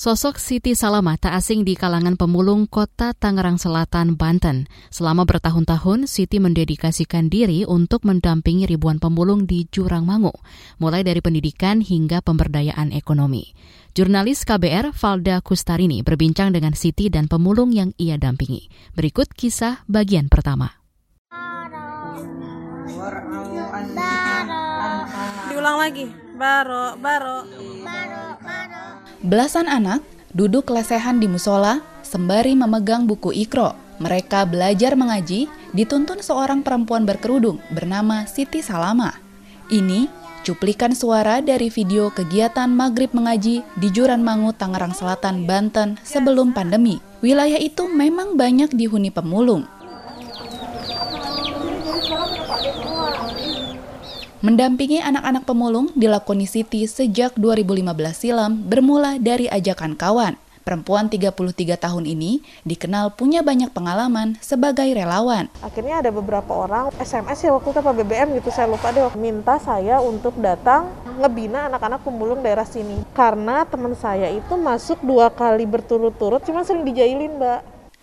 Sosok Siti Salamah tak asing di kalangan pemulung kota Tangerang Selatan, Banten. Selama bertahun-tahun, Siti mendedikasikan diri untuk mendampingi ribuan pemulung di Jurang Mangu, mulai dari pendidikan hingga pemberdayaan ekonomi. Jurnalis KBR Valda Kustarini berbincang dengan Siti dan pemulung yang ia dampingi. Berikut kisah bagian pertama. Diulang lagi. Baro, baro. Belasan anak duduk lesehan di musola sembari memegang buku ikro. Mereka belajar mengaji dituntun seorang perempuan berkerudung bernama Siti Salama. Ini cuplikan suara dari video kegiatan maghrib mengaji di Juran Mangu, Tangerang Selatan, Banten sebelum pandemi. Wilayah itu memang banyak dihuni pemulung. Mendampingi anak-anak pemulung dilakoni Siti sejak 2015 silam bermula dari ajakan kawan. Perempuan 33 tahun ini dikenal punya banyak pengalaman sebagai relawan. Akhirnya ada beberapa orang SMS ya waktu itu apa BBM gitu saya lupa deh minta saya untuk datang ngebina anak-anak pemulung daerah sini. Karena teman saya itu masuk dua kali berturut-turut cuma sering dijailin mbak.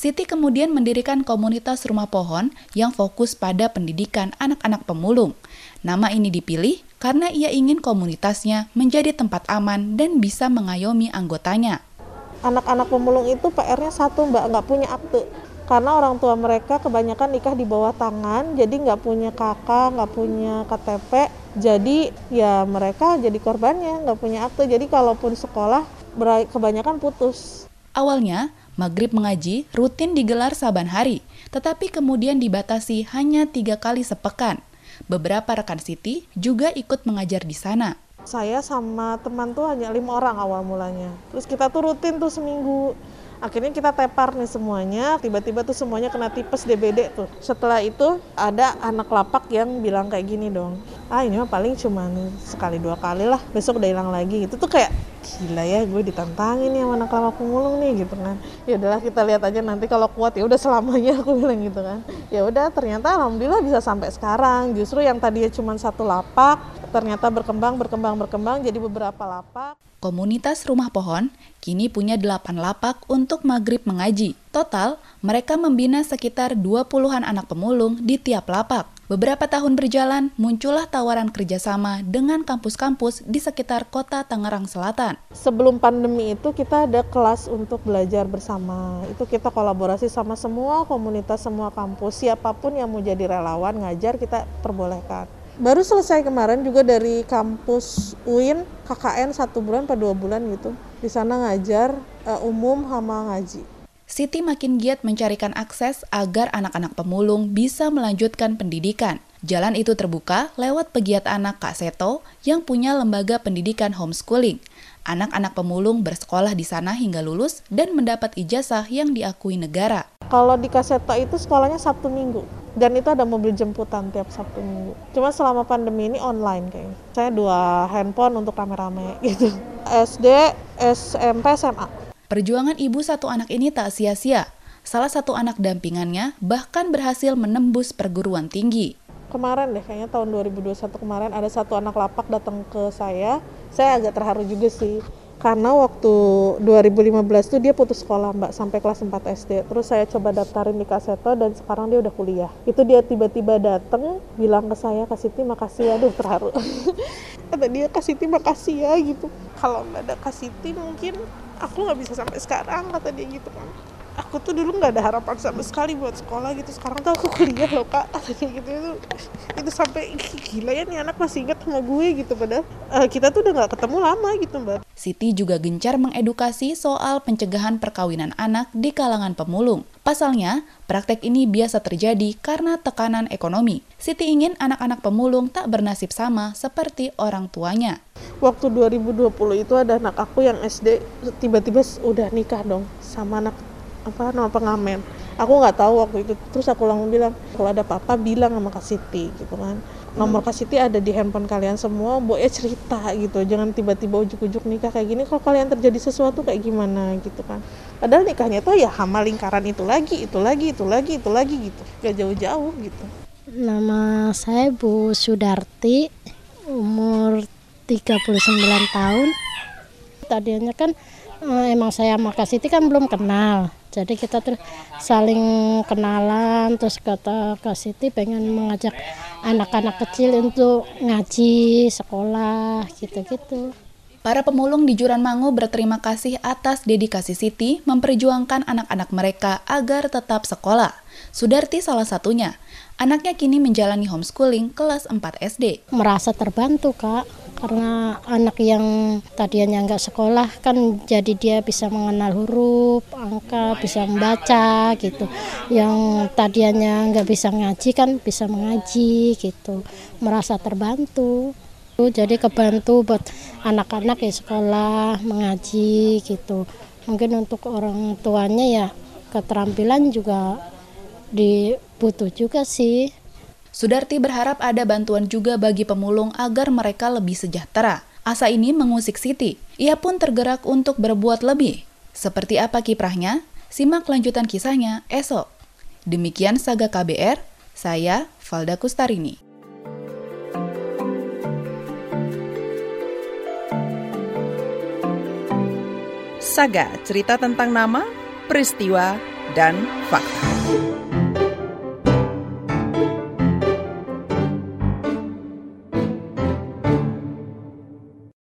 Siti kemudian mendirikan komunitas rumah pohon yang fokus pada pendidikan anak-anak pemulung. Nama ini dipilih karena ia ingin komunitasnya menjadi tempat aman dan bisa mengayomi anggotanya. Anak-anak pemulung itu PR-nya satu mbak, nggak punya akte. Karena orang tua mereka kebanyakan nikah di bawah tangan, jadi nggak punya kakak, nggak punya KTP. Jadi ya mereka jadi korbannya, nggak punya akte. Jadi kalaupun sekolah, kebanyakan putus. Awalnya, maghrib mengaji rutin digelar saban hari, tetapi kemudian dibatasi hanya tiga kali sepekan. Beberapa rekan Siti juga ikut mengajar di sana. Saya sama teman tuh hanya lima orang awal mulanya. Terus kita tuh rutin tuh seminggu. Akhirnya kita tepar nih semuanya, tiba-tiba tuh semuanya kena tipes DBD tuh. Setelah itu ada anak lapak yang bilang kayak gini dong, ah ini mah paling cuma sekali dua kali lah, besok udah hilang lagi. Itu tuh kayak gila ya gue ditantangin sama anak lama pemulung nih gitu kan ya udahlah kita lihat aja nanti kalau kuat ya udah selamanya aku bilang gitu kan ya udah ternyata alhamdulillah bisa sampai sekarang justru yang tadinya cuma satu lapak ternyata berkembang berkembang berkembang jadi beberapa lapak Komunitas Rumah Pohon kini punya 8 lapak untuk maghrib mengaji. Total, mereka membina sekitar 20-an anak pemulung di tiap lapak. Beberapa tahun berjalan, muncullah tawaran kerjasama dengan kampus-kampus di sekitar kota Tangerang Selatan. Sebelum pandemi itu kita ada kelas untuk belajar bersama. Itu kita kolaborasi sama semua komunitas, semua kampus. Siapa pun yang mau jadi relawan ngajar kita perbolehkan baru selesai kemarin juga dari kampus UIN KKN satu bulan pada dua bulan gitu di sana ngajar uh, umum sama ngaji. Siti makin giat mencarikan akses agar anak-anak pemulung bisa melanjutkan pendidikan. Jalan itu terbuka lewat pegiat anak Kak Seto yang punya lembaga pendidikan homeschooling. Anak-anak pemulung bersekolah di sana hingga lulus dan mendapat ijazah yang diakui negara. Kalau di Kaseto itu sekolahnya Sabtu Minggu dan itu ada mobil jemputan tiap Sabtu Minggu. Cuma selama pandemi ini online kayaknya. Saya dua handphone untuk rame-rame gitu. SD, SMP, SMA. Perjuangan ibu satu anak ini tak sia-sia. Salah satu anak dampingannya bahkan berhasil menembus perguruan tinggi. Kemarin deh, kayaknya tahun 2021 kemarin ada satu anak lapak datang ke saya. Saya agak terharu juga sih karena waktu 2015 tuh dia putus sekolah mbak sampai kelas 4 SD terus saya coba daftarin di Kaseto dan sekarang dia udah kuliah. Itu dia tiba-tiba dateng bilang ke saya Kasiti makasih ya aduh terharu. Kata dia Kasiti makasih ya gitu. Kalau nggak ada Kasiti mungkin aku nggak bisa sampai sekarang kata dia gitu kan aku tuh dulu nggak ada harapan sama sekali buat sekolah gitu sekarang tuh aku kuliah loh kak katanya gitu itu itu sampai gila ya nih anak masih ingat sama gue gitu padahal uh, kita tuh udah nggak ketemu lama gitu mbak Siti juga gencar mengedukasi soal pencegahan perkawinan anak di kalangan pemulung. Pasalnya, praktek ini biasa terjadi karena tekanan ekonomi. Siti ingin anak-anak pemulung tak bernasib sama seperti orang tuanya. Waktu 2020 itu ada anak aku yang SD tiba-tiba udah nikah dong sama anak apa nama pengamen. Aku nggak tahu waktu itu. Terus aku langsung bilang kalau ada apa-apa bilang sama Kak Siti gitu kan. Nomor Kak Siti ada di handphone kalian semua Boe cerita gitu. Jangan tiba-tiba ujuk-ujuk nikah kayak gini. Kalau kalian terjadi sesuatu kayak gimana gitu kan. Padahal nikahnya tuh ya hama lingkaran itu lagi itu lagi itu lagi itu lagi gitu. Gak jauh-jauh gitu. Nama saya Bu Sudarti umur 39 tahun. Tadinya kan eh, emang saya sama Kak Siti kan belum kenal jadi kita terus saling kenalan terus kata Kak Siti pengen mengajak anak-anak kecil untuk ngaji sekolah gitu-gitu Para pemulung di Juran Mangu berterima kasih atas dedikasi Siti memperjuangkan anak-anak mereka agar tetap sekolah. Sudarti salah satunya. Anaknya kini menjalani homeschooling kelas 4 SD. Merasa terbantu kak, karena anak yang tadinya nggak sekolah kan jadi dia bisa mengenal huruf, angka, bisa membaca gitu. Yang tadinya nggak bisa ngaji kan bisa mengaji gitu. Merasa terbantu. Jadi kebantu buat anak-anak ya sekolah, mengaji gitu. Mungkin untuk orang tuanya ya keterampilan juga dibutuh juga sih. Sudarti berharap ada bantuan juga bagi pemulung agar mereka lebih sejahtera. Asa ini mengusik Siti. Ia pun tergerak untuk berbuat lebih. Seperti apa kiprahnya? Simak lanjutan kisahnya esok. Demikian Saga KBR, saya Valda Kustarini. Saga, cerita tentang nama, peristiwa, dan fakta.